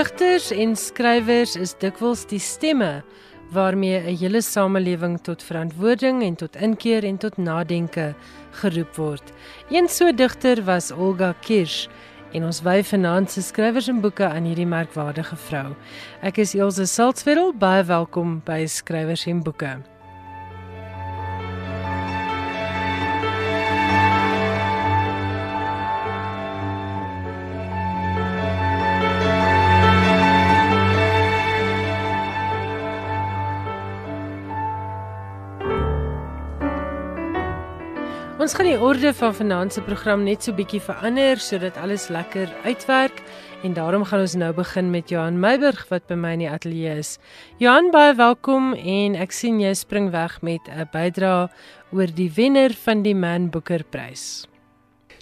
Digters en skrywers is dikwels die stemme waarmee 'n hele samelewing tot verantwoording en tot inkeer en tot nadenke geroep word. Een so digter was Olga Kirsch en ons wy vanaand se skrywers en boeke aan hierdie merkwaardige vrou. Ek is Elsje Salzwetel, baie welkom by Skrywers en Boeke. Ons gaan die orde van vanaand se program net so bietjie verander sodat alles lekker uitwerk en daarom gaan ons nou begin met Johan Meiburg wat by my in die ateljee is. Johan, baie welkom en ek sien jy spring weg met 'n bydrae oor die wenner van die Man Booker Prys.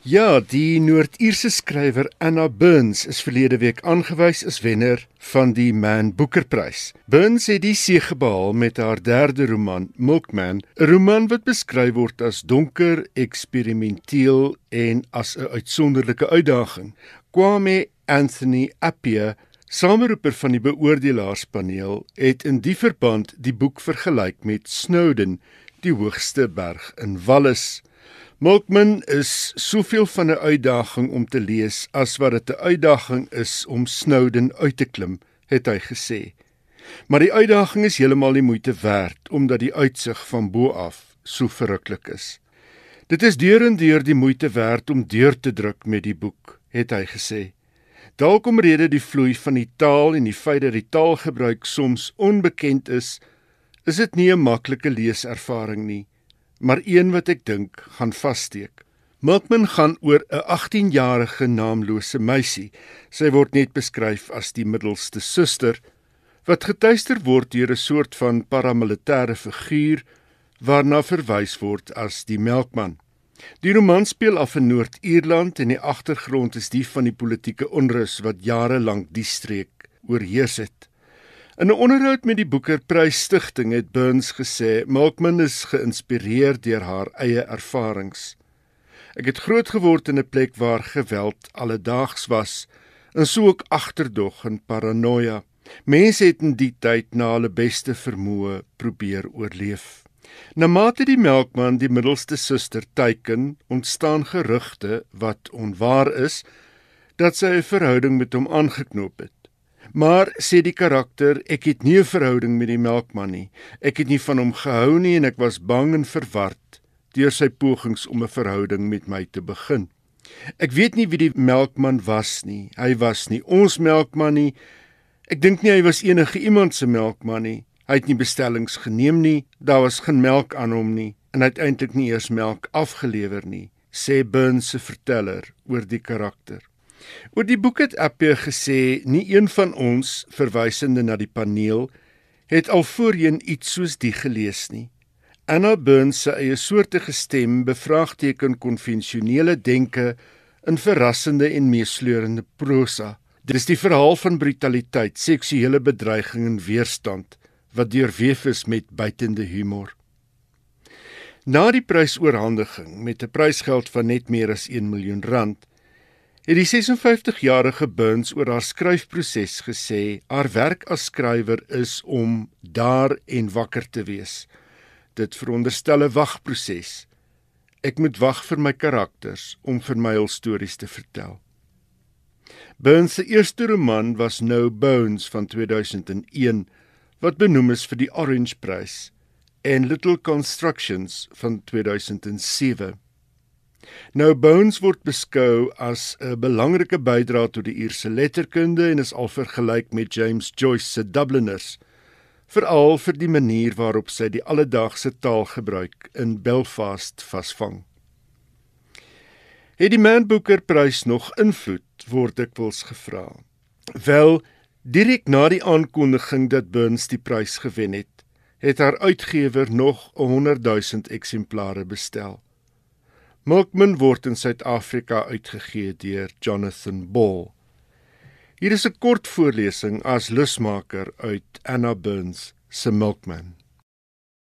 Ja, die Noord-Ierse skrywer Anna Burns is verlede week aangewys as wenner van die Man Booker Prys. Burns het die seëge behaal met haar derde roman, Milkman, 'n roman wat beskryf word as donker, eksperimenteel en as 'n uitsonderlike uitdaging. Kwame Anthony Appiah Sameroeper van die beoordelaarspaneel het in die verband die boek vergelyk met Snowden, die hoogste berg in Wallis. Milkman is soveel van 'n uitdaging om te lees as wat dit 'n uitdaging is om Snowden uit te klim, het hy gesê. Maar die uitdaging is heeltemal die moeite werd omdat die uitsig van bo af so verruklik is. Dit is deurendeur die moeite werd om deur te druk met die boek, het hy gesê. Dalk omrede die vloei van die taal en die feit dat die taalgebruik soms onbekend is, is dit nie 'n maklike leeservaring nie maar een wat ek dink gaan vassteek. Milkman gaan oor 'n 18-jarige naamlose meisie. Sy word net beskryf as die middelste suster wat getuister word deur 'n soort van paramilitêre figuur waarna verwys word as die melkman. Die roman speel af in Noord-Ierland en die agtergrond is die van die politieke onrus wat jare lank die streek oorheers het. In 'n onderhoud met die Booker Prys Stichting het Burns gesê Malkman is geïnspireer deur haar eie ervarings. Ek het groot geword in 'n plek waar geweld alledaags was en so ook agterdog en paranoia. Mense het in die tyd na hulle beste vermoë probeer oorleef. Na mate die melkman die middelste suster teiken, ontstaan gerugte wat onwaar is dat sy 'n verhouding met hom aangeknoop het. Maar sê die karakter, ek het nie 'n verhouding met die melkman nie. Ek het nie van hom gehou nie en ek was bang en verward deur sy pogings om 'n verhouding met my te begin. Ek weet nie wie die melkman was nie. Hy was nie ons melkman nie. Ek dink nie hy was enige iemand se melkman nie. Hy het nie bestellings geneem nie. Daar was geen melk aan hom nie en eintlik nie eers melk afgelewer nie, sê Burns se verteller oor die karakter. Oor die boek het Appie gesê nie een van ons verwysende na die paneel het al voorheen iets soos die gelees nie. Anna Burns se eie soortige stem bevraagteken konvensionele denke in verrassende en meesleurende prosa. Dit is die verhaal van brutaliteit, seksuele bedreiging en weerstand wat deurweef is met buitende humor. Na die prysoorhandiging met 'n prysgeld van net meer as 1 miljoen rand het die 56-jarige Burns oor haar skryfproses gesê: "Haar werk as skrywer is om daar en wakker te wees. Dit veronderstel 'n wagproses. Ek moet wag vir my karakters om vir my hul stories te vertel." Burns se eerste roman was No Bones van 2001 wat benoem is vir die Orange Prys en Little Constructions van 2007. Nou Bones word beskou as 'n belangrike bydrae tot die Ierse letterkunde en is al vergelyk met James Joyce se Dubliners, veral vir die manier waarop sy die alledaagse taalgebruik in Belfast vasvang. Het die Man Booker Prys nog invloed word ek wels gevra. Wel, direk na die aankondiging dat Burns die prys gewen het, het haar uitgewer nog 100 000 eksemplare bestel. Milkman word in Suid-Afrika uitgegee deur Jonathan Ball. Hier is 'n kort voorlesing as lusmaker uit Anna Burns se Milkman.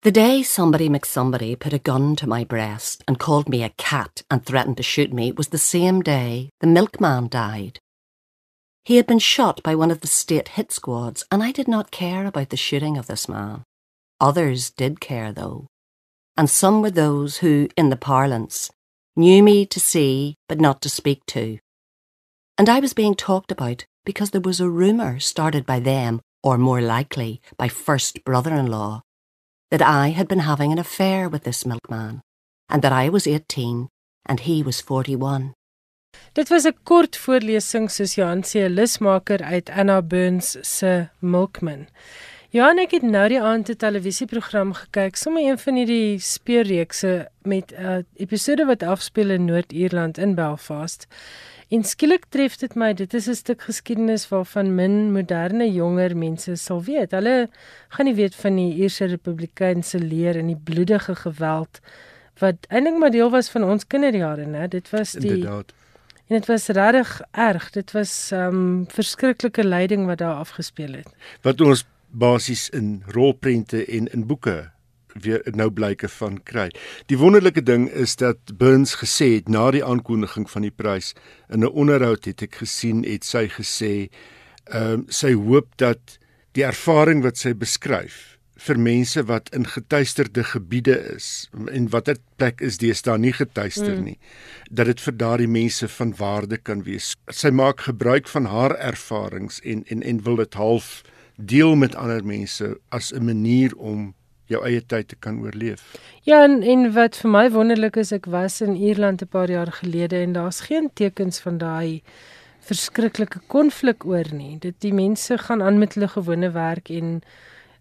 The day somebody McSomebody put a gun to my breast and called me a cat and threatened to shoot me was the same day the milkman died. He had been shot by one of the state hit squads, and I did not care about the shooting of this man. Others did care, though, and some were those who, in the parlance, knew me to see but not to speak to. And I was being talked about because there was a rumour started by them, or more likely, by first brother in law, that I had been having an affair with this milkman, and that I was 18 and he was 41. Dit was 'n kort voorlesing soos Johan 'n lusmaker uit Anna Burns se Milkman. Johan ek het nou die aand 'n televisieprogram gekyk, sommer een van hierdie speurreekse met 'n uh, episode wat afspeel in Noord-Ierland in Belfast. En skielik tref dit my, dit is 'n stuk geskiedenis waarvan min moderne jonger mense sal weet. Hulle gaan nie weet van die Ierse Republikeinse leer en die bloedige geweld wat eintlik maar deel was van ons kinderjare, né? Dit was die Inderdaad. En dit was regtig erg. Dit was um verskriklike lyding wat daar afgespeel het. Wat ons basies in rolprente en in boeke weer nou blyke van kry. Die wonderlike ding is dat Burns gesê het na die aankondiging van die prys in 'n onderhoud het ek gesien het sy gesê ehm um, sy hoop dat die ervaring wat sy beskryf vir mense wat in getuisterde gebiede is en watter plek is deesdae nie getuister mm. nie dat dit vir daardie mense van waarde kan wees. Sy maak gebruik van haar ervarings en en en wil dit half deel met ander mense as 'n manier om jou eie tyd te kan oorleef. Ja, en, en wat vir my wonderlik is, ek was in Ierland 'n paar jaar gelede en daar's geen tekens van daai verskriklike konflik oor nie. Dit die mense gaan aan met hulle gewone werk en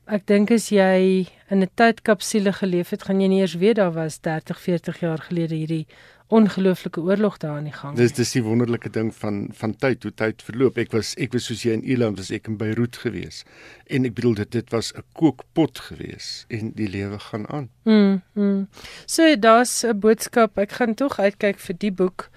Ek dink as jy in 'n tydkapsule geleef het, gaan jy nie eers weet daar was 30, 40 jaar gelede hierdie ongelooflike oorlog daar aan die gang. Dis dis die wonderlike ding van van tyd, hoe tyd verloop. Ek was ek was soos jy in Ierland was ek in Beiroet gewees. En ek bedoel dit dit was 'n kookpot gewees en die lewe gaan aan. Mm. mm. So daar's 'n boodskap. Ek gaan tog uitkyk vir die boek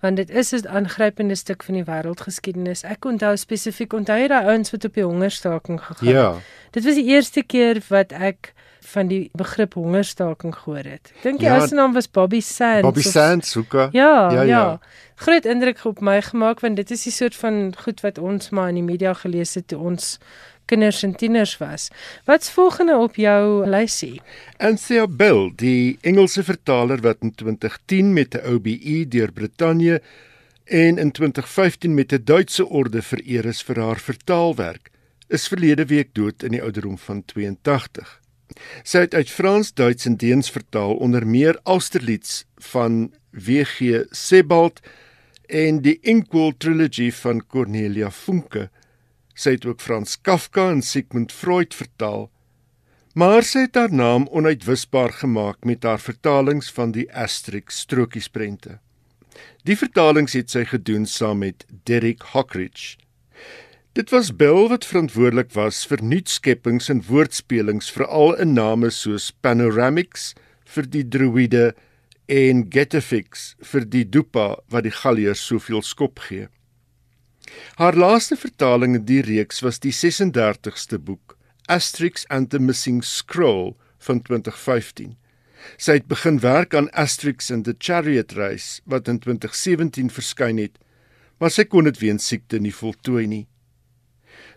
want dit is 'n aangrypende stuk van die wêreldgeskiedenis. Ek onthou spesifiek onthou jy daai ouens wat op die hongerstaking gegaan het. Ja. Dit was die eerste keer wat ek van die begrip hongerstaking gehoor het. Dink die ja, ou se naam was Bobby Sands. Bobby of, Sands, hoeka. Ja, ja, ja, ja. Groot indruk op my gemaak want dit is die soort van goed wat ons maar in die media gelees het toe ons kinders en tieners was. Wat's volgende op jou lysie? Anthea Bell, die Engelse vertaler wat in 2010 met 'n OBE deur Brittanje en in 2015 met 'n Duitse orde vereer is vir haar vertaalwerk, is verlede week dood in die ouderdom van 82. Sy het uit Frans, Duits en Deens vertaal onder meer Austerlitz van W.G. Sebald en die Inkwell trilogy van Cornelia Funke. Sy het ook Frans Kafka en Sigmund Freud vertaal, maar sy het haar naam onuitwisbaar gemaak met haar vertalings van die Asterix strokiesprente. Die vertalings het sy gedoen saam met Derek Hockridge. Dit was Bell wat verantwoordelik was vir nuutskeppings en woordspelings veral in name soos Panoramix vir die druide en Getafix vir die dupa wat die Galliërs soveel skop gee. Haar laaste vertaling in die reeks was die 36ste boek, Asterix and the Missing Scroll van 2015. Sy het begin werk aan Asterix and the Chariot Race wat in 2017 verskyn het, maar sy kon dit weens siekte nie voltooi nie.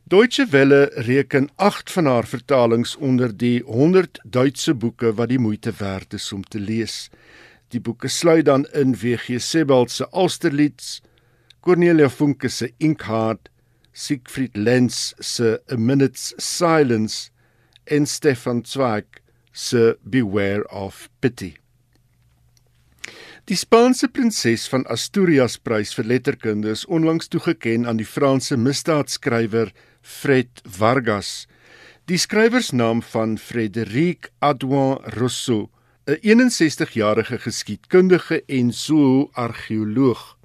Deutsche Welle reken 8 van haar vertalings onder die 100 Duitse boeke wat die moeite werd is om te lees. Die boeke sluit dan in WG Sebald se Austerlitz, Cornelia Funke se Inkheart, Siegfried Lenz se A Minute's Silence en Stefan Zweig se Beware of Pity. Die Spaanse prinses van Asturias prys vir letterkunde is onlangs toegeken aan die Franse misdaadskrywer Fred Vargas. Die skrywersnaam van Frédéric Adouin Rousseau, 'n 61-jarige geskiedkundige en zoo-argeoloog.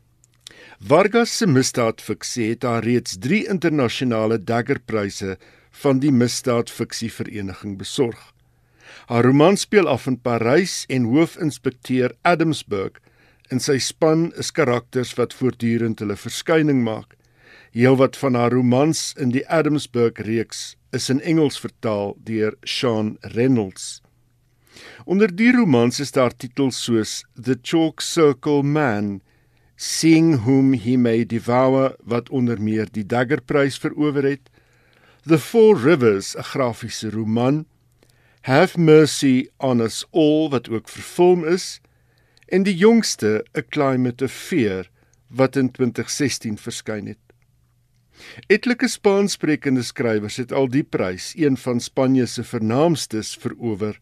Vargas se misdaadfiksie het haar reeds 3 internasionale daggerpryse van die misdaadfiksie vereniging besorg. Haar roman speel af in Parys en hoofinspekteur Adamsburg en sy span is karakters wat voortdurend hulle verskyning maak. Heelwat van haar romans in die Adamsburg reeks is in Engels vertaal deur Sean Reynolds. Onder die romans is daar titels soos The Chalk Circle Man Seeing Whom He May Devour wat onder meer die Daggerprys verower het, The Four Rivers, 'n grafiese roman, Have Mercy on Us All wat ook verfilm is, en die jongste, A Climate of Fear wat in 2016 verskyn het. Etlike Spaanssprekende skrywers het al die prys, een van Spanje se vernaamstes, verower,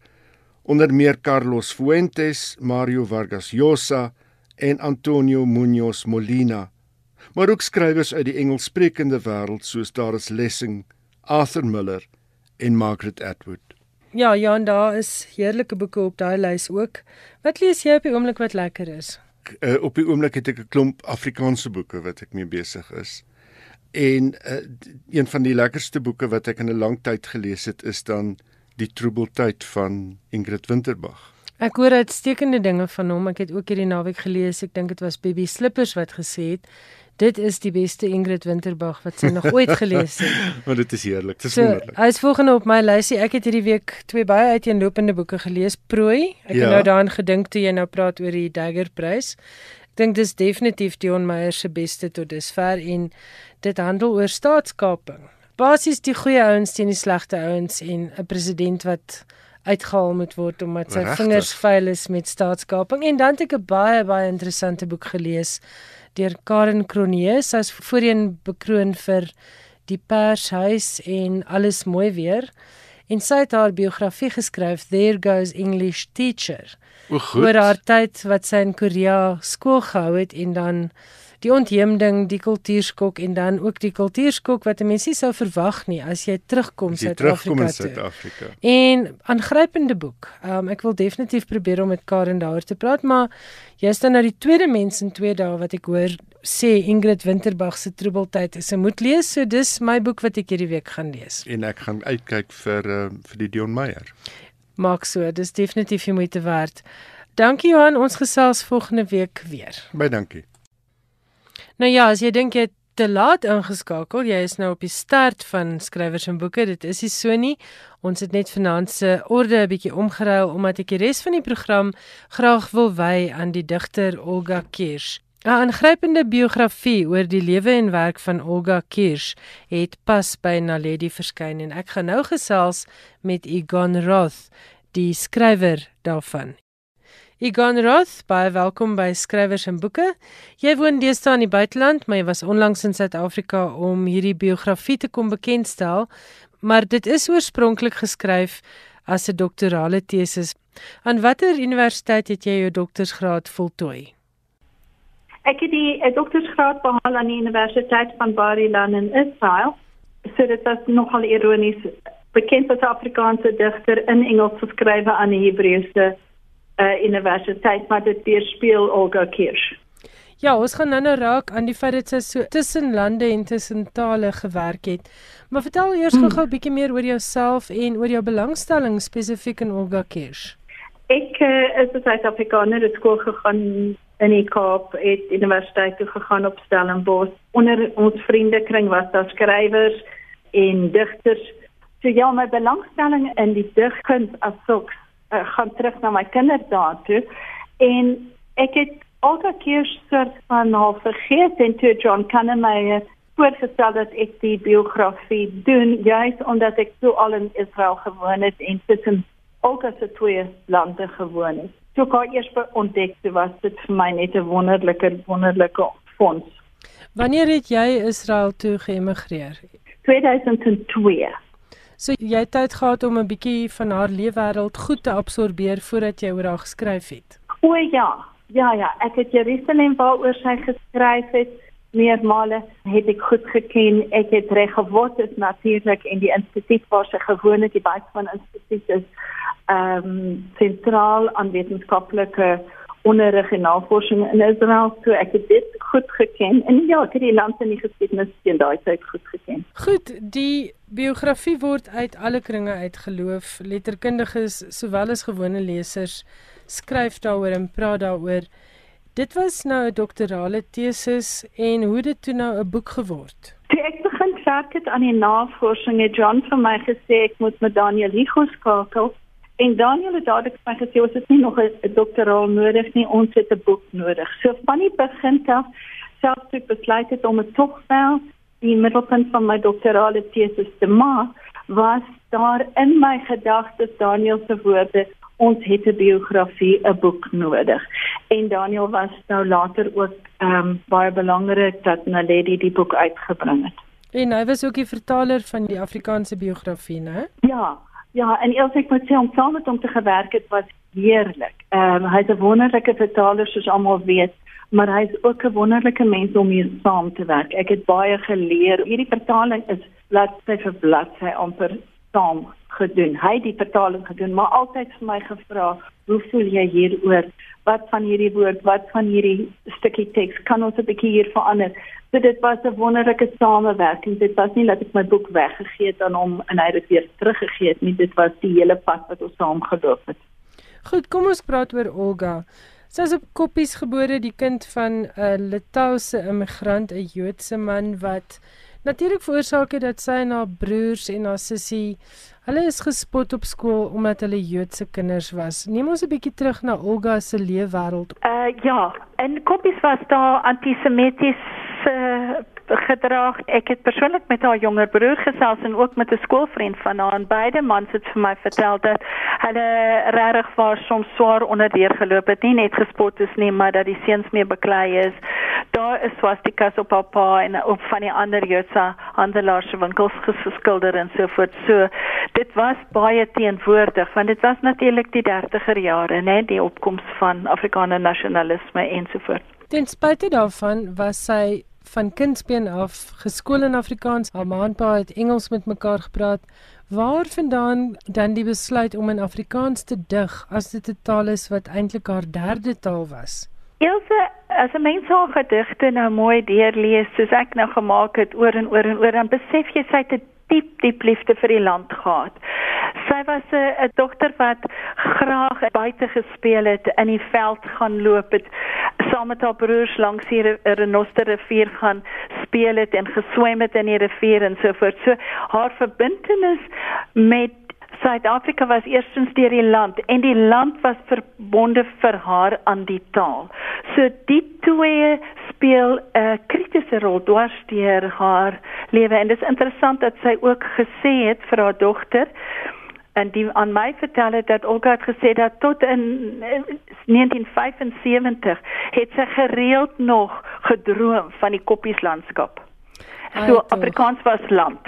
onder meer Carlos Fuentes, Mario Vargas Llosa en Antonio Muñoz Molina, maar ook skrywers uit die Engelssprekende wêreld soos Darius Lessing, Arthur Miller en Margaret Atwood. Ja, ja, en daar is heerlike boeke op daai lys ook. Wat lees jy op die oomblik wat lekker is? Uh, op die oomblik het ek 'n klomp Afrikaanse boeke wat ek mee besig is. En uh, een van die lekkerste boeke wat ek in 'n lang tyd gelees het is dan Die Troebeltyd van Ingrid Winterbag. Ek hoor uitstekende dinge van hom. Ek het ook hierdie naweek gelees. Ek dink dit was Baby Slippers wat gesê het dit is die beste Ingrid Winterbag wat sy nog ooit gelees het. Maar dit is heerlik. Dit is so, wonderlik. Hy is volgende op my lysie. Ek het hierdie week twee baie uiteenlopende boeke gelees. Prooi. Ek ja. het nou daaraan gedink toe jy nou praat oor die Daggerprys. Ek dink dis definitief Dion Meyer se beste tot dusver en dit handel oor staatskaping. Basies die goeie ouens teen die slegte ouens en 'n president wat uitgehaal moet word omdat sy Rechtig. vingers vuil is met staatskaping en dan het ek 'n baie baie interessante boek gelees deur Karen Cronje sy's voorheen bekroon vir die pershuis en alles mooi weer en sy het haar biografie geskryf There Goes English Teacher oor haar tyd wat sy in Korea skool gehou het en dan die ontheemding, die kultuurskok en dan ook die kultuurskok wat 'n mens nie sou verwag nie as jy terugkom Suid-Afrika. Suid-Afrika. En aangrypende boek. Um, ek wil definitief probeer om met Karen daaroor te praat, maar jy's dan nou die tweede mens in 2 dae wat ek hoor sê Ingrid Winterbag se Troebeltyd is 'n moet lees, so dis my boek wat ek hierdie week gaan lees. En ek gaan uitkyk vir uh, vir die Dion Meyer. Maak so, dis definitief die moeite werd. Dankie Johan, ons gesels volgende week weer. Baie dankie. Nou ja, as jy dink jy te laat ingeskakel, jy is nou op die start van skrywers en boeke. Dit is nie so nie. Ons het net vanaand se orde 'n bietjie omgeruil omdat ek die res van die program graag wil wy aan die digter Olga Kirsch. 'n Aangrypende biografie oor die lewe en werk van Olga Kirsch het pas by Naledi verskyn en ek gaan nou gesels met Igon Roth, die skrywer daarvan. Egon Roth, baie welkom by Skrywers en Boeke. Jy woon deesdae in die buiteland, maar jy was onlangs in Suid-Afrika om hierdie biografie te kom bekendstel, maar dit is oorspronklik geskryf as 'n doktorale tesis. Aan watter universiteit het jy jou doktorsgraad voltooi? Ek het die eh, doktorsgraad behaal aan die Universiteit van Bar-Ilan in Israel. So dit was nogal ironies bekend as Afrikaanse digter in Engels geskrywe aan die Hebreëse uh, universiteit maar dit weerspieël Olga Kirsch. Ja, ons gaan nou-nou raak aan die feit dat sy so tussen lande en tussen tale gewerk het. Maar vertel eers hmm. gou-gou 'n bietjie meer oor jouself en oor jou belangstelling spesifiek in Olga Kirsch. Ek uh, is as Suid-Afrikaner het skool gegaan in die Kaap, het universiteit toe gegaan op Stellenbosch. Onder ons vriendekring was daar skrywers en digters. So ja, my belangstelling in die digkuns as sulks uh, gaan terug na my kinderdae toe en ek het altyd keer soort van half vergeet en toe John Kahnemeyer voorgestel dat ek die biografie doen juist omdat ek so al in Israel gewoon het en tussen ook as twee lande gewoon het. Toe ek eers ontdek het was dit vir my net 'n wonderlike wonderlike fonds. Wanneer het jy Israel toe geëmigreer? 2002. So jy het tyd gehad om 'n bietjie van haar leefwêreld goed te absorbeer voordat jy oor haar geskryf het. O ja, ja ja, ek het Jerusalem waaroor sy geskryf het meermale het ek goed geken. Ek het reg geword is natuurlik in die instituut waar sy gewoon het, die baie van instituut is ehm um, sentraal aan wetenskaplike onderrig en navorsing in Israel so ek het dit goed geken en ja ek het die land in die geskiedenis teen daai tyd goed geken. Goed, die biografie word uit alle kringe uitgeloof, letterkundiges sowel as gewone lesers skryf daaroor en praat daaroor. Dit was nou 'n doktorale tesis en hoe dit toe nou 'n boek geword. Toe ek begin werk het aan die navorsing het John vir my gesê ek moet met Daniel Higo skakel En Daniel het dadelik vir my gesê ons het nie nog 'n doktoraal nodig nie, ons het 'n boek nodig. So van die begin af selfs toe besluit het om 'n tog wel die middelpunt van my doktorale tesis te maak, was daar in my gedagtes Daniel se woorde ons het 'n biografie, 'n boek nodig. En Daniel was nou later ook ehm um, baie belangrik dat Naledi die boek uitgebring het. En hy was ook die vertaler van die Afrikaanse biografie, né? Ja, ja, en eers ek moet sê om saam met hom te gewerk het was heerlik. Ehm um, hy's 'n wonderlike vertaler soos almal weet maar hy is ook 'n wonderlike mens om mee saam te werk. Ek het baie geleer. Hierdie vertaling is bladsy vir bladsy amper saam gedoen. Hy het die vertaling gedoen, maar altyd vir my gevra, "Hoe voel jy hieroor? Wat van hierdie woord, wat van hierdie stukkie teks kan ons 'n bietjie hier verander?" So dit was 'n wonderlike samewerking. Dit was nie dat ek my boek weggegee het aan hom en hy dit weer teruggegee het nie. Dit was die hele pad wat ons saam geloop het. Goed, kom ons praat oor Olga. Sy is op Koppies gebore, die kind van 'n Litouwse immigrant, 'n Joodse man wat natuurlik veroorsaak het dat sy en haar broers en haar sussie hulle is gespot op skool omdat hulle Joodse kinders was. Neem ons 'n bietjie terug na Olga se leefwêreld. Uh ja, en Koppies was daar antisemitiese uh, gedrag. Ek het persoonlik met haar jonger broer gesels en ook met 'n skoolvriend van haar en beide mans het vir my vertel dat hulle regtig was soms swaar onderdeur geloop het, nie net gespot is nie, maar dat die seuns mee beklei is. Daar is swastikas op haar pa en op van die ander Joodse handelaars se winkels geskilder en so voort. So dit was baie teenwoordig want dit was natuurlik die 30er jare, né, die opkoms van Afrikaner nasionalisme en so voort. Ten spyte daarvan was sy van kindsbeen af geskool in Afrikaans. Haar ma en pa het Engels met mekaar gepraat. Waar vandaan dan die besluit om in Afrikaans te dig as dit 'n taal is wat eintlik haar derde taal was? Ilse, as 'n mens haar gedigte nou mooi deurlees, soos ek nou gemaak het oor en oor en oor, dan besef jy sy het 'n diep diep liefde vir die land gehad. Sy was 'n 'n dogter wat graag buite gespeel het, in die veld gaan loop het, saam met haar broers langs die Renoster rivier gaan speel het en geswem het in die rivier en so voort. So haar verbintenis met Suid-Afrika was eerstens deur die land en die land was verbonde vir haar aan die taal. So die twee speel 'n kritiese rol dwars deur haar lewe en dit is interessant dat sy ook gesê het vir haar dogter en die aan my vertel het dat Olga het gesê dat tot in 1975 het sy gereeld nog gedroom van die koppieslandskap. So Afrikaans was land.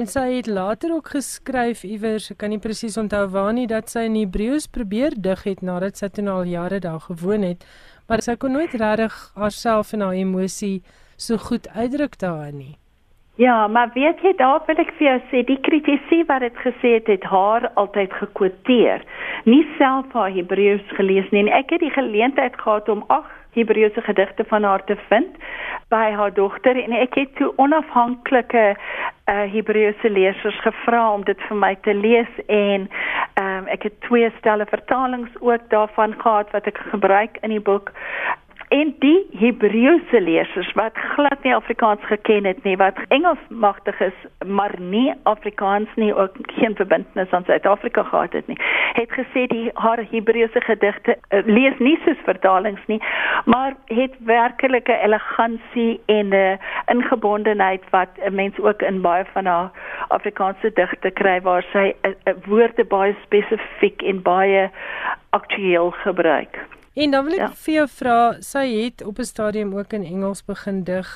En sy het later ook geskryf iewers, ek kan nie presies onthou waar nie, dat sy in Hebreëus probeer dig het nadat sy toe al jare daar gewoon het, maar sy kon nooit regtig haarself en haar emosie so goed uitdruk daarin nie. Ja, maar weet jy daar wil ek vir jou sê die kritisie wat dit gesê het het haar altyd gekwoteer. Nie self haar Hebreëus gelees nie. En ek het die geleentheid gehad om ag Hebreëse gedigte van haar te vind by haar dogter. En ek het toe onafhanklike uh, Hebreëse lesers gevra om dit vir my te lees. En um, ek het twee stelle vertalings ook daarvan gehad wat ek gebruik in die boek en die Hebreëse lesers wat glad nie Afrikaans geken het nie, wat Engels magtig is, maar nie Afrikaans nie, ook geen verbintenis aan Suid-Afrika gehad het nie, het gesê die haar Hebreëse gedigte uh, lees nie soos vertalings nie, maar het werklike elegansie en 'n uh, ingebondenheid wat 'n mens ook in baie van haar Afrikaanse digte kry waar sy uh, uh, woorde baie spesifiek en baie aktueel gebruik. En dan wil ek ja. vir jou vra, sy het op 'n stadium ook in Engels begin dig.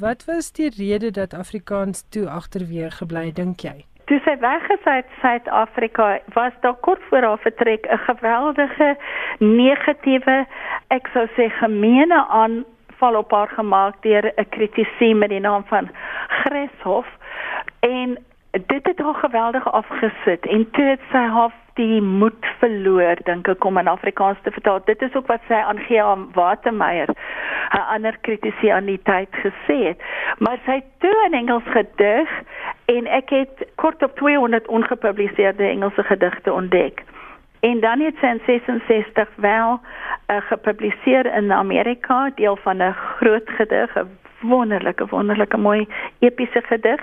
Wat was die rede dat Afrikaans toe agterweë gebly dink jy? Toe sy weg is uit Suid-Afrika, was daar kort voor haar vertrek 'n geweldige negatiewe, ek sou sê gemeene aanval op haar gemaak deur 'n kritisie met die naam van Greshof en dit het haar geweldig afgesit en toe het sy haar die moed verloor dink ek om in Afrikaans te vertaal dit is ook wat sy aan G.A. Watermeyer 'n ander kritisie aan die tyd gesê het maar sy het toe in Engels gedig en ek het kort op 200 ongepubliseerde Engelse gedigte ontdek en dan het sy in 66 wel uh, gepubliseer in Amerika deel van 'n groot gedig 'n wonderlike wonderlike mooi epiese gedig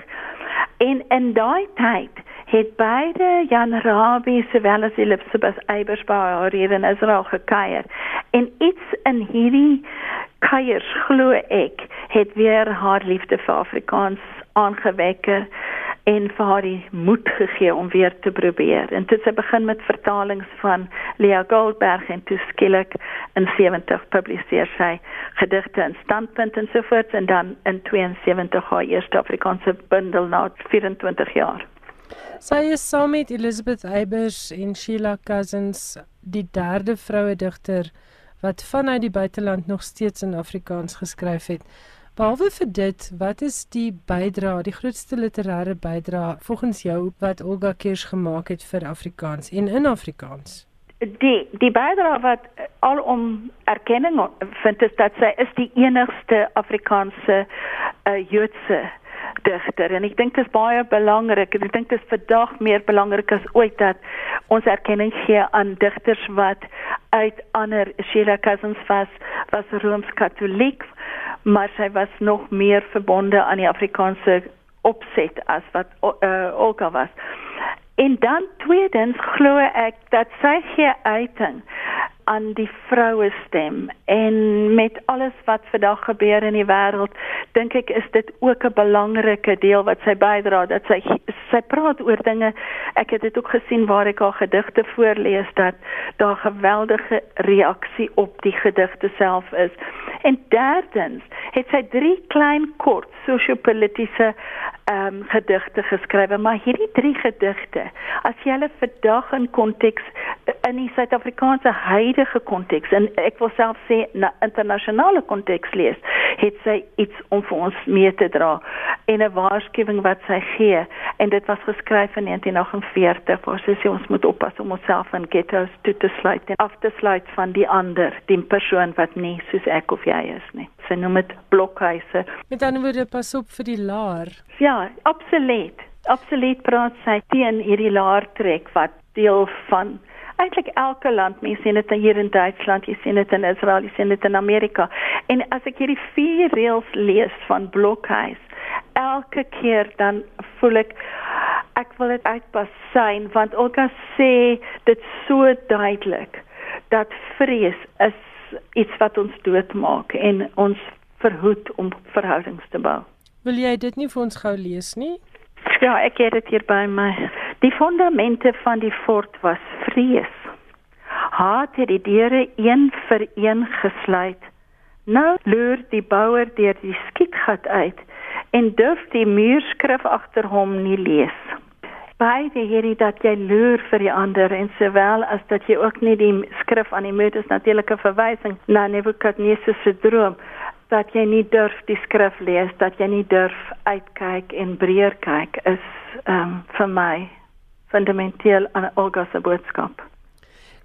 En in daai tyd het beide Jan Rabie sowel as Elizabeth Eybers by haar in Israel gekuier. En iets in hierdie kuiers glo ek het weer haar liefde vir Afrikaans aangewekker en vir haar die moed gegee om weer te probeer. En dit het begin met vertalings van Lea Goldberg en toe skielik in 70 publiseer sy gedigte in standpunt en so voort en dan in 72 haar eerste Afrikaanse bundel na 24 jaar. Sy is saam met Elizabeth Eybers en Sheila Cousins die derde vroue digter wat vanuit die buiteland nog steeds in Afrikaans geskryf het. Behalwe vir dit, wat is die bydrae, die grootste literêre bydrae volgens jou wat Olga Kirsch gemaak het vir Afrikaans en in Afrikaans? Die die bydrae wat alom erkenning vind is dat sy is die enigste Afrikaanse uh, Joodse digter. En ek dink dit is baie belangrik en ek dink dit is vandag meer belangrik as ooit dat ons erkenning gee aan digters wat uit ander Sheila Cousins was was rooms-katoliek maar sy was nog meer verbonde aan die Afrikaanse opset as wat uh, Olga was. En dan tweedens glo ek dat sy gee uiting aan die vroue stem. En met alles wat vandag gebeur in die wêreld dink ek is dit ook 'n belangrike deel wat sy bydra dat sy sy praat oor dinge. Ek het dit ook gesien waar ek haar gedigte voorlees dat daar geweldige reaksie op die gedigte self is. En derdens het sy drie klein kort sosio-politiese ehm um, gedigte geskryf maar hierdie drie gedigte as jy hulle vandag in konteks in die Suid-Afrikaanse huidige konteks en ek wil self sê na internasionale konteks lees, het sy iets om vir ons mee te dra en 'n waarskuwing wat sy gee en dit was geskryf in 1948 waar sy sê ons moet oppas om onsself in ghettos toe te sluit en af te sluit van die ander, die persoon wat nie soos ek of jy is nie. Sy noem dit blokhuise. Met ander woorde pas op vir die laar. Ja, absoluut. Absoluut praat sy teen hierdie laar trek wat deel van eintlik elke land, mense sien dit hier in Duitsland, jy sien dit in Israel, jy sien dit in Amerika. En as ek hierdie vier reëls lees van Blokhuis, elke keer dan voel ek ek wil dit uitpas sien want Olga sê dit so duidelik dat vrees is iets wat ons doodmaak en ons verhoed om verhoudings te bou. Wil jy dit nie vir ons gou lees nie? Ja, ek het dit hier by my. Die fondamente van die fort was vrees. Haat het die deure een vir een gesluit. Nou loer die bouer deur die skietgat uit en durf die muurskrif agter hom nie lees. Beide hierdie dat jy loer vir die ander en sowel as dat jy ook nie die skrif aan die muur is natuurlike verwysing na Nebukadnesar se droom dat jy nie durf die skrif lees, dat jy nie durf uitkyk en breër kyk is ehm um, vir my fundamenteel aan Olga se boodskap.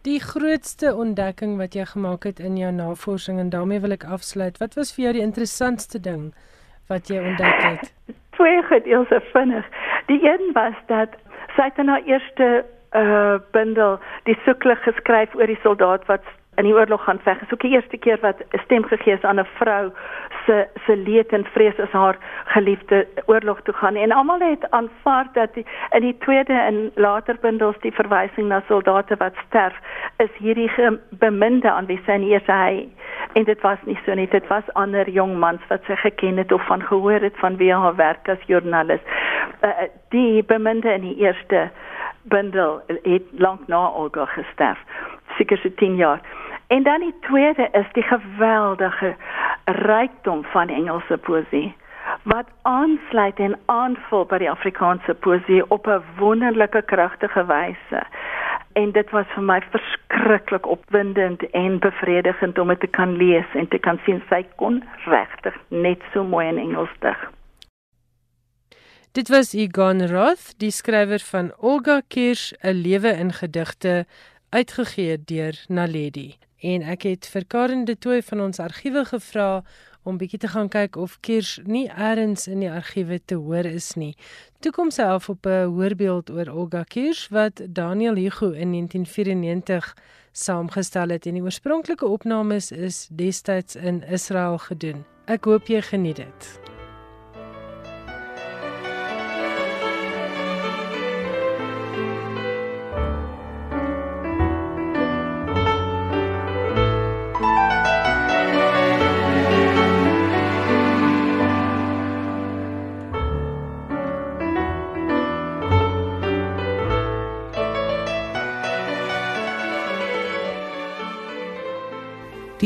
Die grootste ontdekking wat jy gemaak het in jou navorsing en daarmee wil ek afsluit. Wat was vir jou die interessantste ding wat jy ontdek het? Twee gedeelte vinnig. Die een was dat sy het in haar eerste uh bundel die sukkel geskryf oor die soldaat wat in die oorlog gaan veg. Dit is ook die eerste keer wat 'n stem gegee is aan 'n vrou se se leed en vrees as haar geliefde oorlog toe gaan. En almal het aanvaar dat die, in die tweede en later bundels die verwysing na soldate wat sterf is hierdie beminde aan wie sy eerste hy en dit was nie so nie. Dit was ander jong mans wat sy geken het of van gehoor het van wie haar werk as joernalis. Uh, die beminde in die eerste bundel het lank na Olga gesterf. Seker so 10 jaar. En dan die tweede is die geweldige rykdom van Engelse poesie wat aansluit en aanvul by die Afrikaanse poesie op 'n wonderlike kragtige wyse. En dit was vir my verskriklik opwindend en bevredigend om dit te kan lees en te kan sien sy kon regtig net so mooi in Engels dig. Dit was Egon Roth, die skrywer van Olga Kirsch, 'n lewe in gedigte, uitgegee deur Naledi en ek het vir Karen de Tooy van ons argiewe gevra om bietjie te gaan kyk of Kirsch nie eers in die argiewe te hoor is nie. Toe kom sy af op 'n hoorbeeld oor Olga Kirsch wat Daniel Hugo in 1994 saamgestel het en die oorspronklike opnames is destyds in Israel gedoen. Ek hoop jy geniet dit.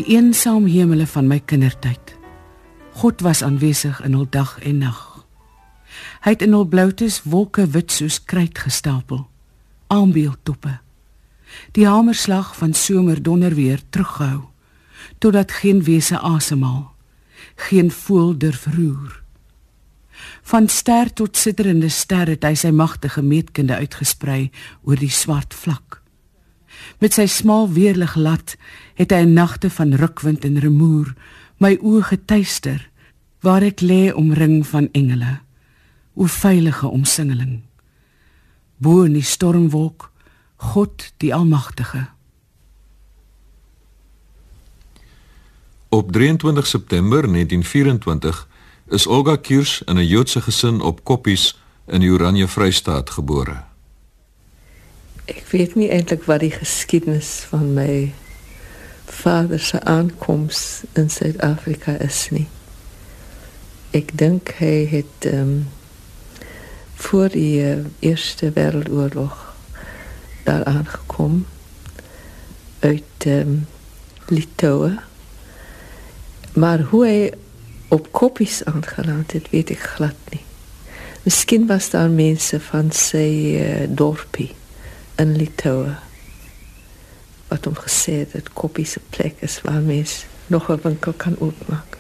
Die eensame hemele van my kindertyd. God was aanwesig in hul dag en nag. Hy het in hul bloutes wolke wit soos kruit gestapel. Aanbeeldtoppe. Die hamerslag van somerdonderweer terughou totdat geen wese asemhaal, geen voel durf roer. Van ster tot sitterende ster het hy sy magtige meetkunde uitgesprei oor die swart vlak. Met sy smal weerlig lat het hy 'n nagte van rukwind en remoer my oë getuister waar ek lê omring van engele. O veilige omsingeling. Bo in die stormwolk God die almagtige. Op 23 September 1924 is Olga Kiers in 'n Joodse gesin op Koppies in die Oranje Vrystaat gebore. Ek weet nie eintlik wat die geskiedenis van my vader se aankoms in Suid-Afrika is nie. Ek dink hy het ehm um, voor die uh, Eerste Wêreldoorlog daar aangekom uit ehm um, Litouwe. Maar hoe hy op koppies aangeland het, weet ek glad nie. Miskien was daar mense van sy uh, dorpie in Litouwe wat hom gesê het dat koppies 'n plek is waar mens nog 'n winkel kan oopmaak.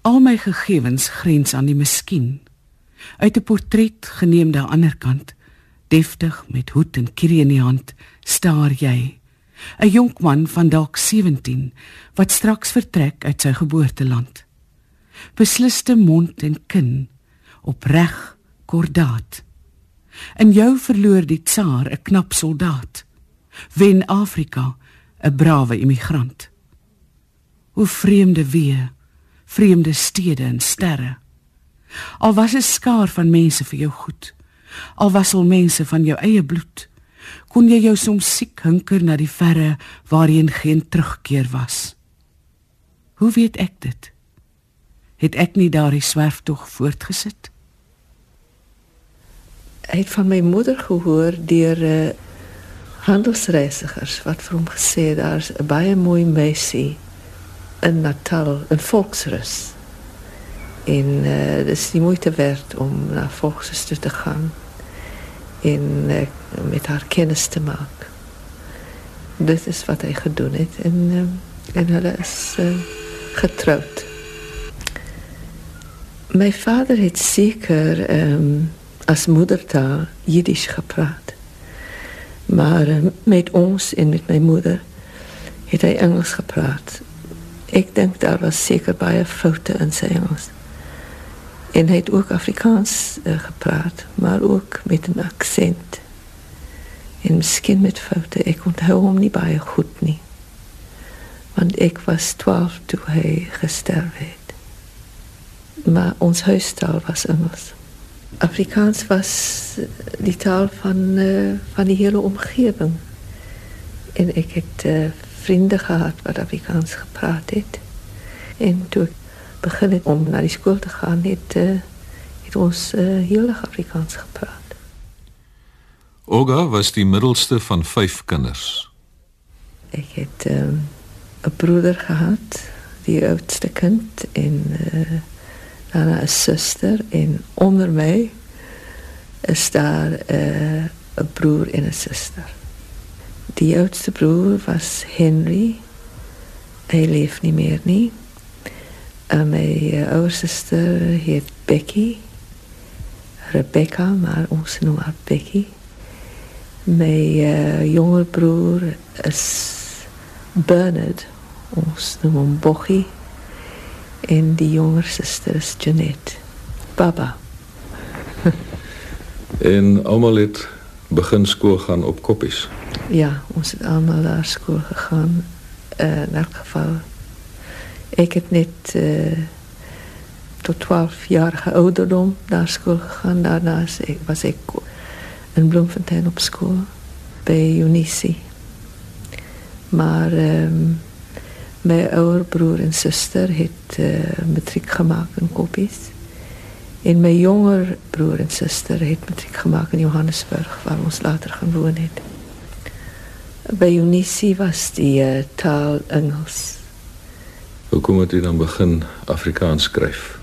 Al my gegevens grens aan die miskien. Uit 'n portret geneem daar aan die ander kant, deftig met hoed en kierie in die hand, staar jy 'n jonkman van dalk 17 wat straks vertrek uit sy geboorteland. Besliste mond en kin, opreg, kordaat. In jou verloor die tsaar 'n knap soldaat. Wen Afrika 'n brawe immigrant. O vreemde wee, vreemde stede en sterre. Al was 'n skaar van mense vir jou goed, al was al mense van jou eie bloed kon jy jou soms siek hinker na die verre waarheen geen terugkeer was. Hoe weet ek dit? Het ek nie daardie swerftog voortgesit? Hy het van my moeder gehoor deur 'n uh, eh, handelsreisigers wat vir hom gesê daar's 'n baie mooi meisie in Natal, 'n volksrus. En uh, dis nie moeite werd om na volksrus te gaan en uh, met haar kennis te maken. Dit is wat hij gedaan heeft en, uh, en hulle is uh, getrouwd. Mijn vader heeft zeker um, als moedertaal Jiddisch gepraat. Maar uh, met ons en met mijn moeder heeft hij Engels gepraat. Ik denk daar was zeker baie fouten in zijn Engels. En hij heeft ook Afrikaans uh, gepraat, maar ook met een accent. En misschien met fouten. Ik onthou hem niet baie goed niet. Want ik was twaalf toen hij gesterven heeft. Maar ons huistaal was Engels. Afrikaans was die taal van, uh, van die hele omgeving. En ik heb uh, vrienden gehad wat Afrikaans gepraat heeft. En toen begin om naar die school te gaan, het, uh, het ons uh, heel erg Afrikaans gepraat. Olga was die middelste van vijf kinders. Ik heb uh, een broeder gehad, die oudste kind, en daarna een zuster. En onder mij is daar uh, een broer en een zuster. Die oudste broer was Henry. Hij leeft niet meer, niet. En mijn uh, oude zuster heet Becky. Rebecca, maar ons noemen haar Becky. Mijn uh, jonge broer is Bernard. Ons noemen hem Bochie. En die jongere zuster is Jeanette. Baba. en allemaal het begin school gaan op koppies? Ja, ons het allemaal naar school gegaan. Uh, in elk geval ik heb net uh, tot 12-jarige ouderdom naar school gegaan. Daarna was ik in Bloemfontein op school bij Unici. Maar um, mijn oude broer en zuster heeft uh, matriek gemaakt in Kopies. En mijn jonger broer en zuster heeft matriek gemaakt in Johannesburg, waar ons later gaan wonen. By Unisie was die uh, taal Engels. Hoekom het jy dan begin Afrikaans skryf?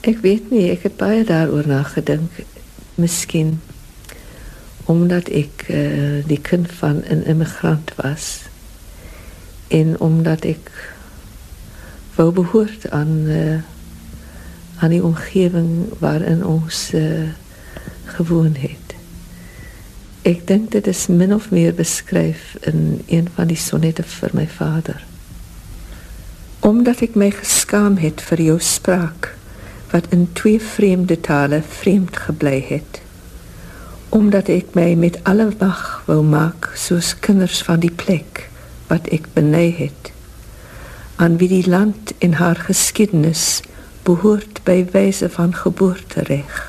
Ek weet nie, ek het baie daaroor nagedink. Miskien omdat ek uh, die kind van 'n immigrant was en omdat ek wou behoort aan uh, aan die omgewing waarin ons uh, gewoon het. Ek dink dit is min of meer beskryf in een van die sonnette vir my vader. Omdat ek my geskaam het vir jou spraak wat in twee vreemde tale vreemd gebly het. Omdat ek my met alle wag wou maak soos kinders van die plek wat ek beny het aan wie die land en haar geskiedenis behoort by wyse van geboortereg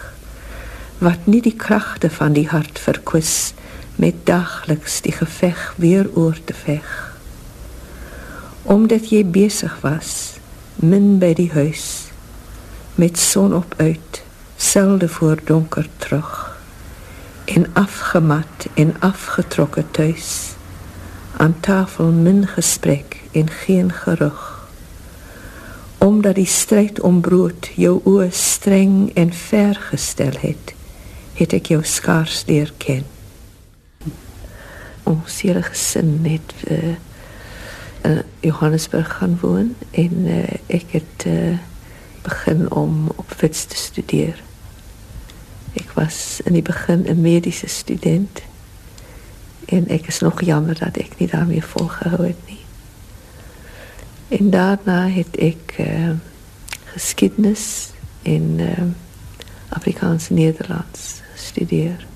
wat nie die kragte van die hart verkwis met dagliks die geveg weer oor te veg. Omdat jy besig was min by die huis met son op uit selde voor donker terug en afgemat en afgetrokke tuis aan tafel min gesprek en geen gerug. Omdat die stryd om brood jou oë streng en ver gestel het het ek jou skaars leer ken. Ons hele gesin het uh, in Johannesburg gaan woon en uh, ek het uh, begin om op Wits te studeer. Ek was in die begin 'n mediese student en ek is nog jammer dat ek nie daarmee volgehou het nie. En daarna het ek uh, geskiedenis in uh, Afrikaans Nederlands studeer.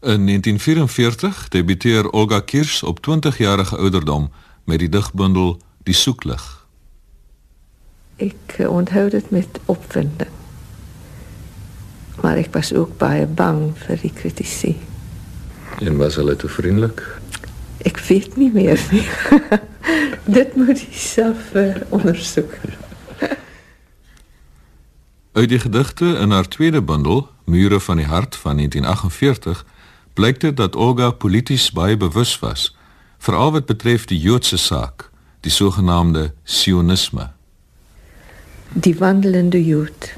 In 1944 debuteer Olga Kirsch op 20-jarige ouderdom met die digbundel Die soeklig. Ek onthou dit met opwinding. Maar ek was ook baie bang vir die kritisie. En was hulle te vriendelik? Ek weet nie meer nie. dit moet jy self uh, ondersoek. Uit die gedigte in haar tweede bundel, Mure van die hart van 1948, blyk dit dat Olga polities baie bewus was, veral wat betref die Joodse saak, die sogenaamde sionisme die wandelende Jood.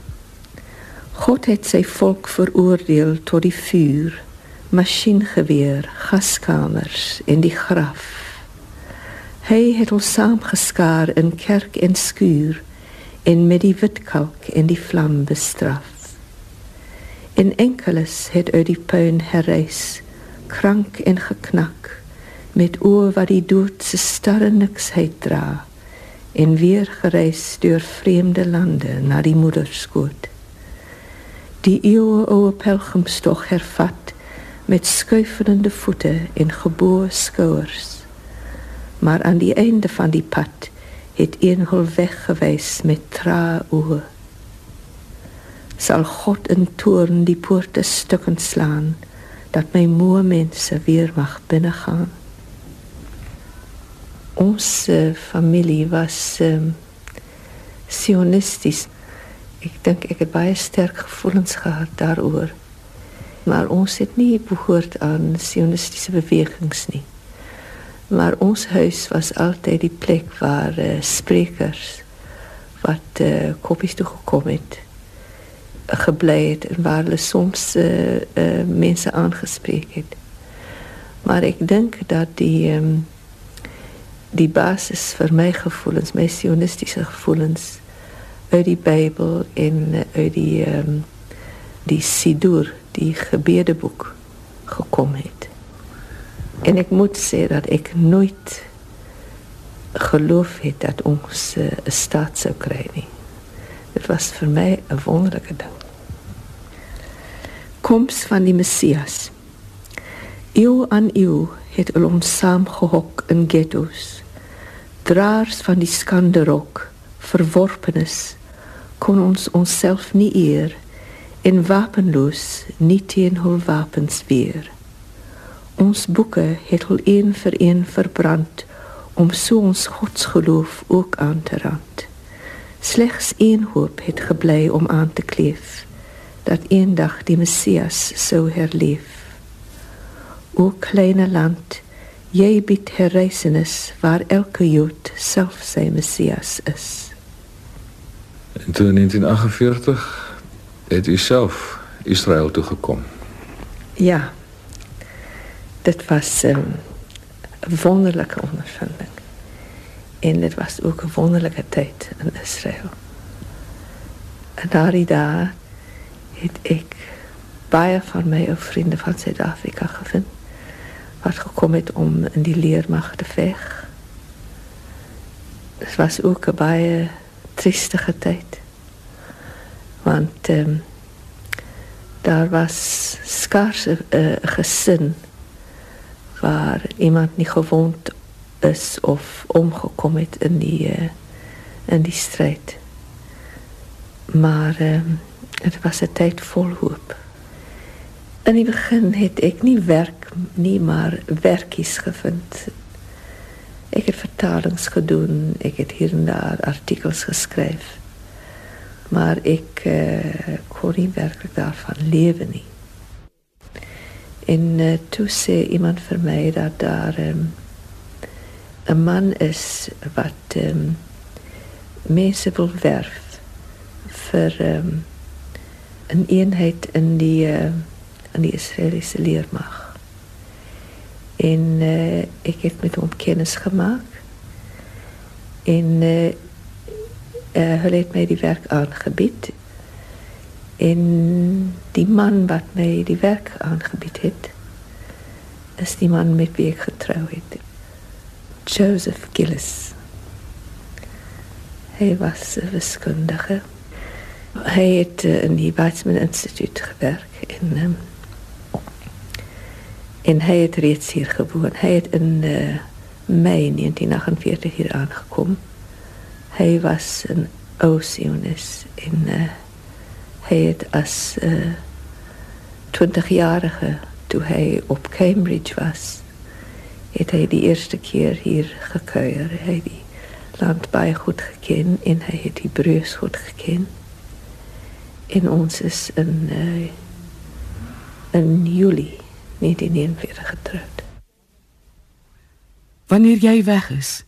God het sy volk veroordeel tot die vuur, masjiengeweer, gaskamers en die graf. Hy het ons saamgeskaar in kerk en skuur en met die witkalk en die vlam bestraf. En enkeles het uit die puin herreis, krank en geknak, met oor wat die dood se starre niksheid dra en weer gereis deur vreemde lande na die moederskoot. Die eeuwenoude pelgrimstog hervat met skuifende voete en geboe skouers. Maar aan die einde van die pad het een hul weggewys met trae oë. Sal God in toorn die poorte stukken slaan dat my moe mense weer mag binnegaan ons uh, familie was um, sionisties. Ek dink ek het baie sterk gevoelens gehad daaroor. Maar ons het nie behoort aan sionistiese bewegings nie. Maar ons huis was altyd die plek waar uh, sprekers wat uh, koppies toe gekom het en waar hulle soms uh, uh, mense aangespreek het. Maar ek dink dat die um, die basis vir my gevoelens, my sionistiese gevoelens uit die Bybel en eh, uit die um, die Sidur, die gebedeboek gekom het. En ek moet sê dat ek nooit geloof het dat ons eh, 'n uh, staat sou kry nie. Dit was vir my 'n wonderlike ding. Koms van die Messias. Eeu aan eeu het ons saam gehok in ghettos draers van die skande rok, verworpenes, kon ons onsself nie eer en wapenloos nie teen hul wapens weer. Ons boeke het hul een vir een verbrand om so ons godsgeloof ook aan te rand. Slegs een hoop het gebly om aan te kleef, dat eendag die Messias sou herleef. O kleine land, Jy bied herreisenis waar elke Jood self sy Messias is. En toe in 1948 het u self Israel toe gekom. Ja. Dit was ehm, 'n um, wonderlike ondervinding. En dit was ook 'n wonderlike tyd in Israel. En daardie dae het ek baie van my ou vriende van Suid-Afrika gevind wat gekom het om in die leermag te veg. Dit was ook 'n baie triestige tyd. Want um, daar was skaars 'n uh, gesin waar iemand nie gewoond is of omgekom het in die uh, in die stryd. Maar ehm dit was 'n tyd vol hoop. In die begin het ek nie werk nie, maar werkies gevind. Ek het vertalings gedoen, ek het hier en daar artikels geskryf. Maar ek uh, kon nie werklik daarvan lewe nie. En uh, toe sê iemand vir my dat daar um, 'n man is wat um, mense wil werf vir um, 'n eenheid in die uh, in die Israeliese leermag. En uh, ek het met hom kennis gemaak. En uh, uh, hulle het my die werk aangebied. En die man wat my die werk aangebied het, is die man met wie ek getrou het. Joseph Gillis. Hy was 'n wiskundige. Hy het uh, in die Weizmann Instituut gewerk en en hy het reeds hier gewoon. Hy het in uh, Mei 1948 hier aangekom. Hy was 'n ou sionis en uh, hy het as uh, eh, 20-jarige toe hy op Cambridge was, het hy die eerste keer hier gekuier. Hy het die land baie goed geken en hy het die Hebreëus goed geken. En ons is in uh, in Julie 1941 getroud. Wanneer jy weg is,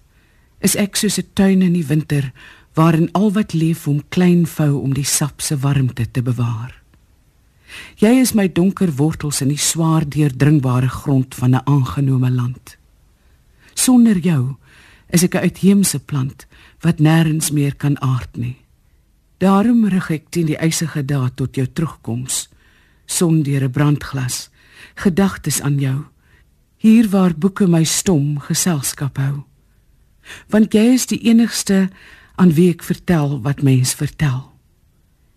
is ek soos 'n tuin in die winter waarin al wat leef om klein vou om die sap se warmte te bewaar. Jy is my donker wortels in die swaar deurdringbare grond van 'n aangenome land. Sonder jou is ek 'n uitheemse plant wat nêrens meer kan aard nie. Daarom rig ek teen die eisige dae tot jou terugkoms sonder 'n brandglas gedagtes aan jou. Hier waar boeke my stom geselskap hou. Want jy is die enigste aan wie ek vertel wat mens vertel.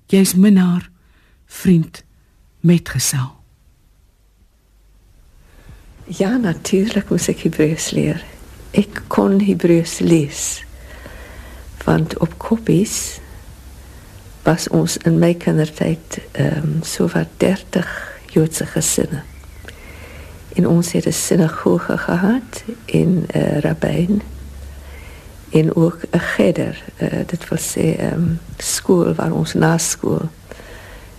Jy's minnaar, vriend, metgesel. Ja, natuurlik moet ek Hebreëus leer. Ek kon Hebreëus lees. Want op koppies was ons in my kindertyd ehm um, so wat 30 Joodse gesinne. En ons het 'n sinagoge gehad in 'n uh, rabbijn en ook 'n cheder. Uh, dit wil sê 'n um, ehm, skool waar ons na skool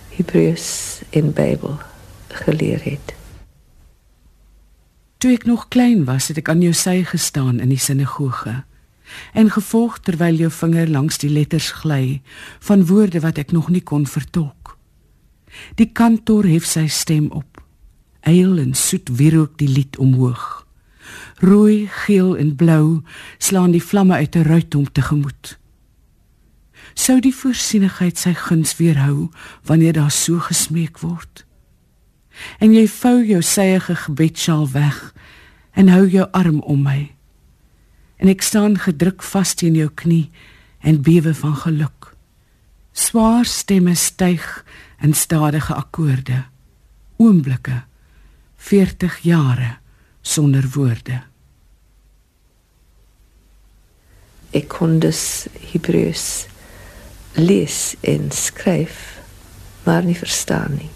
Hebreëus en Bybel geleer het. Toe ek nog klein was, het ek aan jou sy gestaan in die sinagoge en gevolg terwyl jou vinger langs die letters gly van woorde wat ek nog nie kon vertolk. Die kantor hef sy stem op eil en soet wierook die lied omhoog. Rooi, geel en blou slaan die vlamme uit 'n ruit om te gemoed. Sou die voorsienigheid sy guns weerhou wanneer daar so gesmeek word? En jy vou jou syeige gebedsjaal weg en hou jou arm om my. En ek staan gedruk vas teen jou knie en bewe van geluk. Swaar stemme styg in stadige akkoorde. Oomblikke 40 jare sonder woorde. Ek kon dus Hebreëus lees en skryf, maar nie verstaan nie.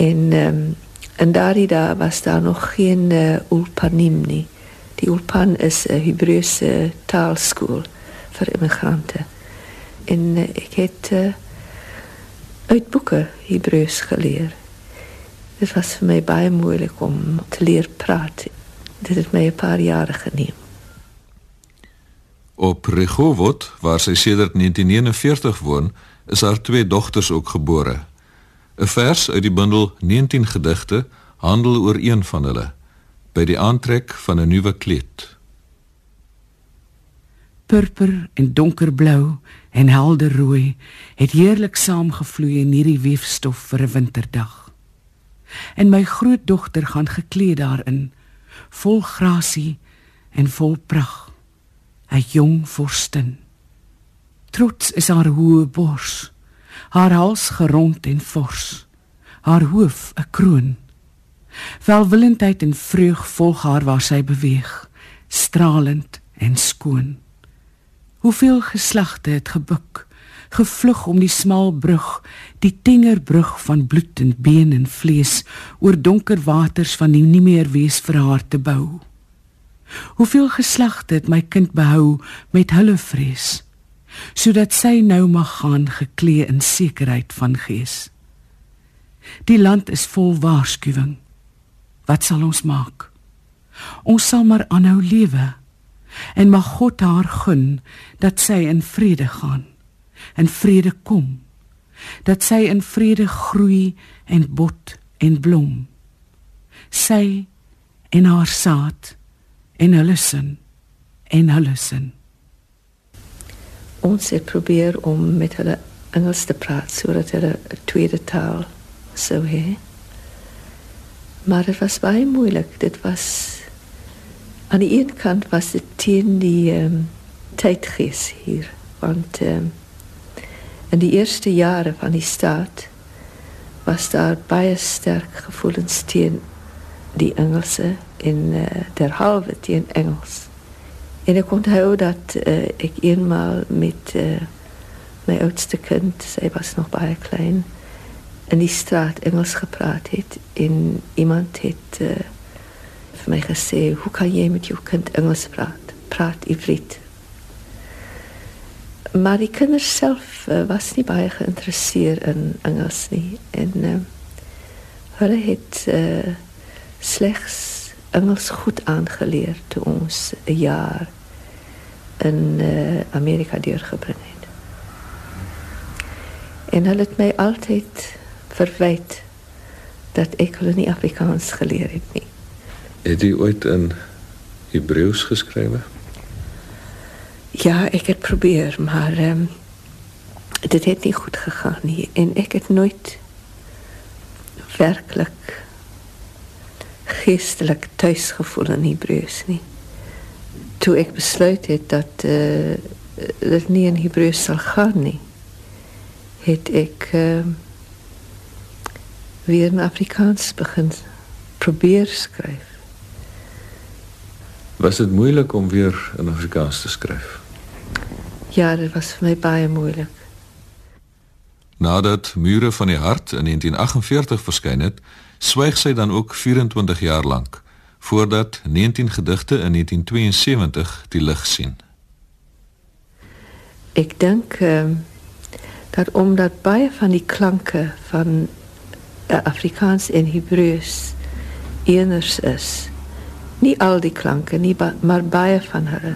En ehm um, en daardie daar was daar nog geen uh, ulpanim nie. Die ulpan is 'n Hebreëse taalskool vir immigrante. En uh, ek het uh, uit boeke Hebreëus geleer. Dit was vir my baie moeilik om te leer praat. Dit het my 'n paar jare geneem. Op Rehovot, waar sy sedert 1949 woon, is haar twee dogters ook gebore. 'n Vers uit die bundel 19 gedigte handel oor een van hulle by die aantrek van 'n nuwe kleed. Purper en donkerblou en helder rooi het heerlik saamgevloei in hierdie weefstof vir 'n winterdag. En my grootdogter gaan geklee daarin, vol grasie en vol pragt, 'n jong vorstin. Trots is haar hoë bors, haar hals gerond en fors, haar hoof 'n kroon. Welwillendheid en vreug volg haar waar sy beweeg, stralend en skoon. Hoeveel geslagte het gebuk, gevlug om die smal brug, die tenger brug van bloed en been en vlees oor donker waters van die nie meer wees vir haar te bou. Hoeveel geslagte het my kind behou met hulle vrees, sodat sy nou mag gaan geklee in sekerheid van gees. Die land is vol waarskuwing. Wat sal ons maak? Ons sal maar aanhou lewe en mag God haar gun dat sy in vrede gaan in vrede kom dat sy in vrede groei en bot en blom sy en haar saad en hulle sin en hulle sin. Ons het probeer om met hulle Engels te praat sodat hulle 'n tweede taal sou hê. Maar dit was baie moeilik. Dit was aan die een kant was dit teen die um, tydgees hier. Want um, in die eerste jare van die staat was daar baie sterk gevoelens teen die Engelse en uh, derhalwe teen Engels en ek onthou dat uh, ek eenmaal met uh, my oudste kind sy was nog baie klein in die straat Engels gepraat het en iemand het uh, vir my gesê, "Hoe kan jy met jou kind Engels praat? Praat Ivriet." Maar die kinders self uh, was nie baie geïnteresseerd in Engels nie en uh, hulle het uh, slegs Engels goed aangeleer toe ons 'n jaar in uh, Amerika deurgebring het. En hulle het my altyd verwyd dat ek hulle nie Afrikaans geleer het nie. Het jy ooit in Hebreëus geskrywe? Ja, ek het probeer, maar ehm um, dit het nie goed gegaan nie en ek het nooit werklik geestelik tuis gevoel in Hebreëus nie. Toe ek besluit het dat eh uh, dit nie in Hebreëus sal gaan nie, het ek ehm uh, weer in Afrikaans begin probeer skryf. Was dit moeilik om weer in Afrikaans te skryf? Ja, dit was vir my baie moeilik. Nadat Mure van die Hart in 1948 verskyn het, swyg sy dan ook 24 jaar lank voordat 19 gedigte in 1972 die lig sien. Ek dink ehm dat omdat baie van die klanke van uh, Afrikaans en Hebreëus eners is, nie al die klanke nie, maar baie van hulle.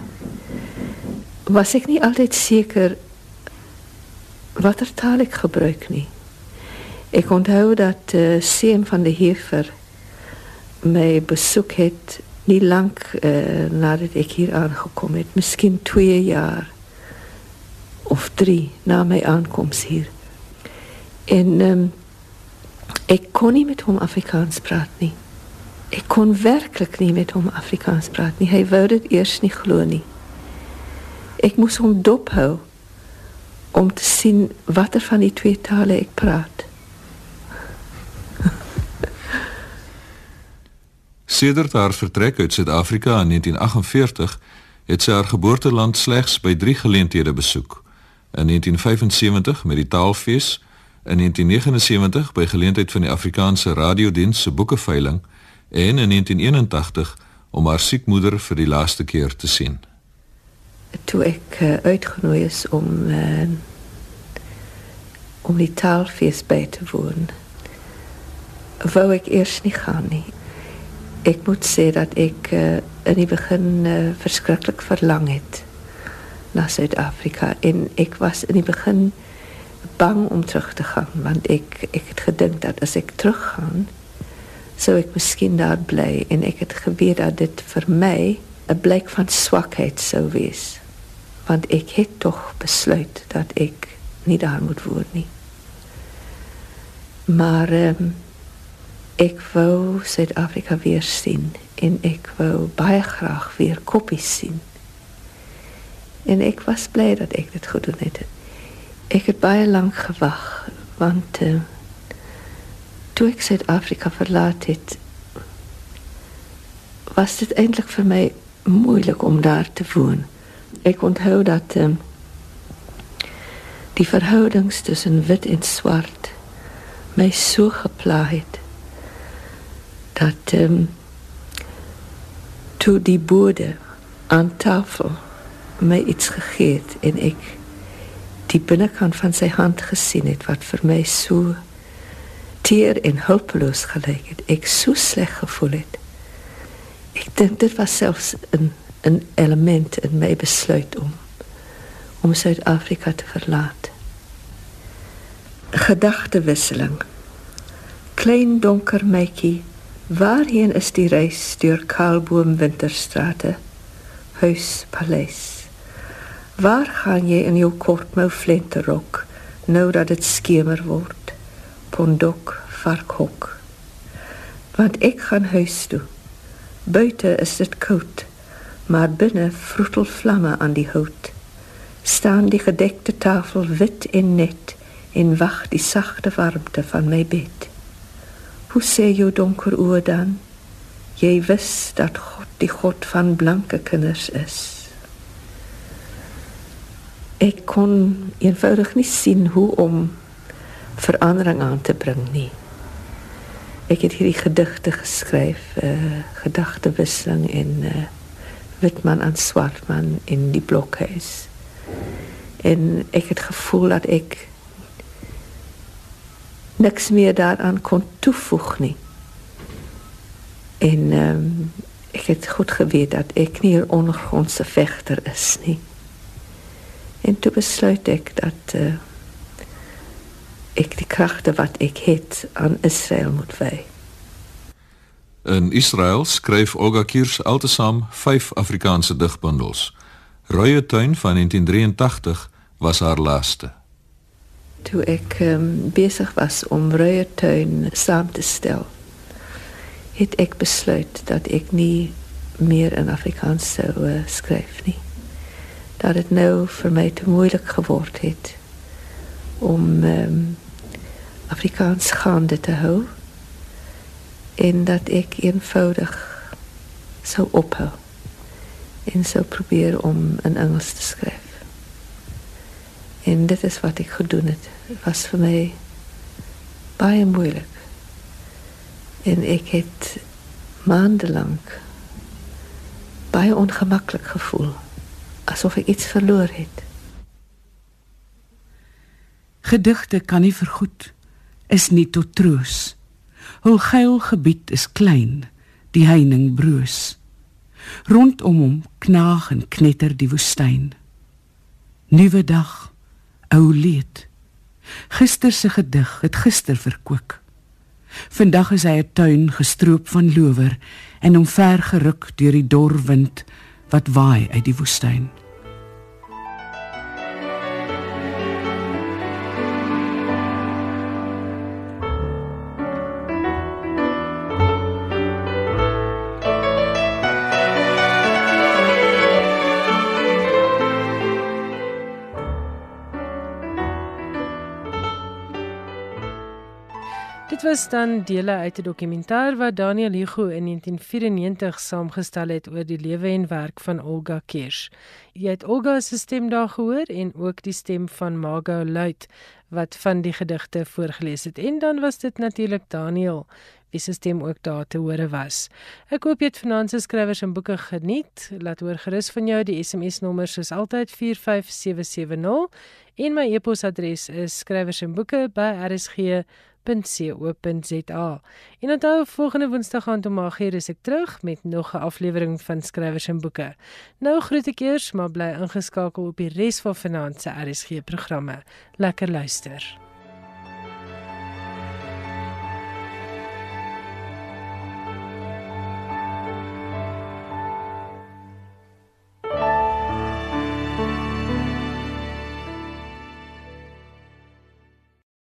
Was ek nie altyd seker watter taal ek gebruik nie. Ek onthou dat uh, seun van die Hefer my besoek het nie lank uh, nadat ek hier aangekom het, miskien 2 jaar of 3 na my aankoms hier. En um, ek kon nie met hom Afrikaans praat nie. Ek kon werklik nie met hom Afrikaans praat nie. Hy wou dit eers nie glo nie. Ek moes hom dophou om te sien watter van die twee tale ek praat. Sedert haar vertrek uit Suid-Afrika in 1948 het sy haar geboorteland slegs by 3 geleenthede besoek. In 1975 met die Taalfees, in 1979 by geleentheid van die Afrikaanse Radiodiens se boekeveiling en in 1981 om haar siek moeder vir die laaste keer te sien. Toe ek uh, uitgenooi is om uh, om die taalfees by te woon, wou ek eers nie gaan nie. Ek moet sê dat ek uh, in die begin uh, verskriklik verlang het na Suid-Afrika en ek was in die begin bang om terug te gaan want ek ek het gedink dat as ek teruggaan sou ek miskien daar bly en ek het geweet dat dit vir my 'n blyk van swakheid sou wees want ek het tog besluit dat ek nie daar moet woon nie. Maar um, ek wou Suid-Afrika weer sien en ek wou baie graag weer koppies sien en ek was bly dat ek dit gedoen het. Ek het baie lank gewag want uh, toe ek Suid-Afrika verlaat het was dit eintlik vir my moeilik om daar te woon. Ek onthou dat um, die verhoudings tussen wit en swart my so gepla het dat um, toe die bode aan tafel my iets gegee het en ek die binnekant van sy hand gesien het wat vir my so teer en hulpeloos gelyk het. Ek so sleg gevoel het. Ek dink dit was selfs 'n 'n element in my besluit om om Suid-Afrika te verlaat. Gedagtewisseling. Klein donker meitjie, waarheen is die reis deur Kaalboom winterstrate? Huis, paleis. Waar gaan jy in jou kortmou flenterrok nou dat dit skemer word? Pondok varkhok. Want ek gaan huis toe. Buite is dit koud, maar binne vroetel vlamme aan die hout. Staan die gedekte tafel wit en net en wag die sagte warmte van my bed. Hoe sê jou donker oë dan? Jy wis dat God die God van blanke kinders is ek kon eenvoudig nie sien hoe om verandering aan te bring nie. Ek het hierdie gedigte geskryf, uh, gedagtewisseling en uh, Witman aan Swartman in die blokhuis. En ek het gevoel dat ek niks meer daaraan kon toevoeg nie. En um, ek het goed geweet dat ek nie 'n ondergrondse vegter is nie. En toe besluit ek dat uh, ek die kragte wat ek het aan Israel moet wy. In Israel skryf Olga Kiers altesaam 5 Afrikaanse digbundels. Roye tuin van 1983 was haar laaste. Toe ek um, besig was om Roye tuin saam te stel, het ek besluit dat ek nie meer in Afrikaans sou uh, skryf nie dat dit nou vir my te moeilik geword het om um, Afrikaans gaande te hou en dat ek eenvoudig sou ophou en sou probeer om in Engels te skryf. En dit is wat ek gedoen het. Dit was vir my baie moeilik. En ek het maandelang baie ongemaklik gevoel asof ek iets verloor het. Gedigte kan nie vergoed is nie tot troos. Hul geil gebied is klein, die heining broos. Rondom hom knaag en knetter die woestyn. Nuwe dag, ou leed. Gister se gedig het gister verkoop. Vandag is hy 'n tuin gestroop van lower en omver geruk deur die dor wind wat waai uit die woestyn. Was dan dele uit 'n dokumentêr wat Daniel Hugo in 1994 saamgestel het oor die lewe en werk van Olga Kirsch. Jy het Olga se stem daar gehoor en ook die stem van Margot Luit wat van die gedigte voorgeles het. En dan was dit natuurlik Daniel wie se stem ook daar te hore was. Ek hoop jy het vanaand se skrywers en boeke geniet. Laat hoor gerus van jou die SMS nommer soos altyd 45770 en my e-posadres is skrywersenboeke@rsg www.rsg.co.za. En onthou volgende Woensdag aand om 8:00 is ek terug met nog 'n aflewering van Skrywers en Boeke. Nou groet ek eers, maar bly ingeskakel op die res van vanaand se RSG programme. Lekker luister.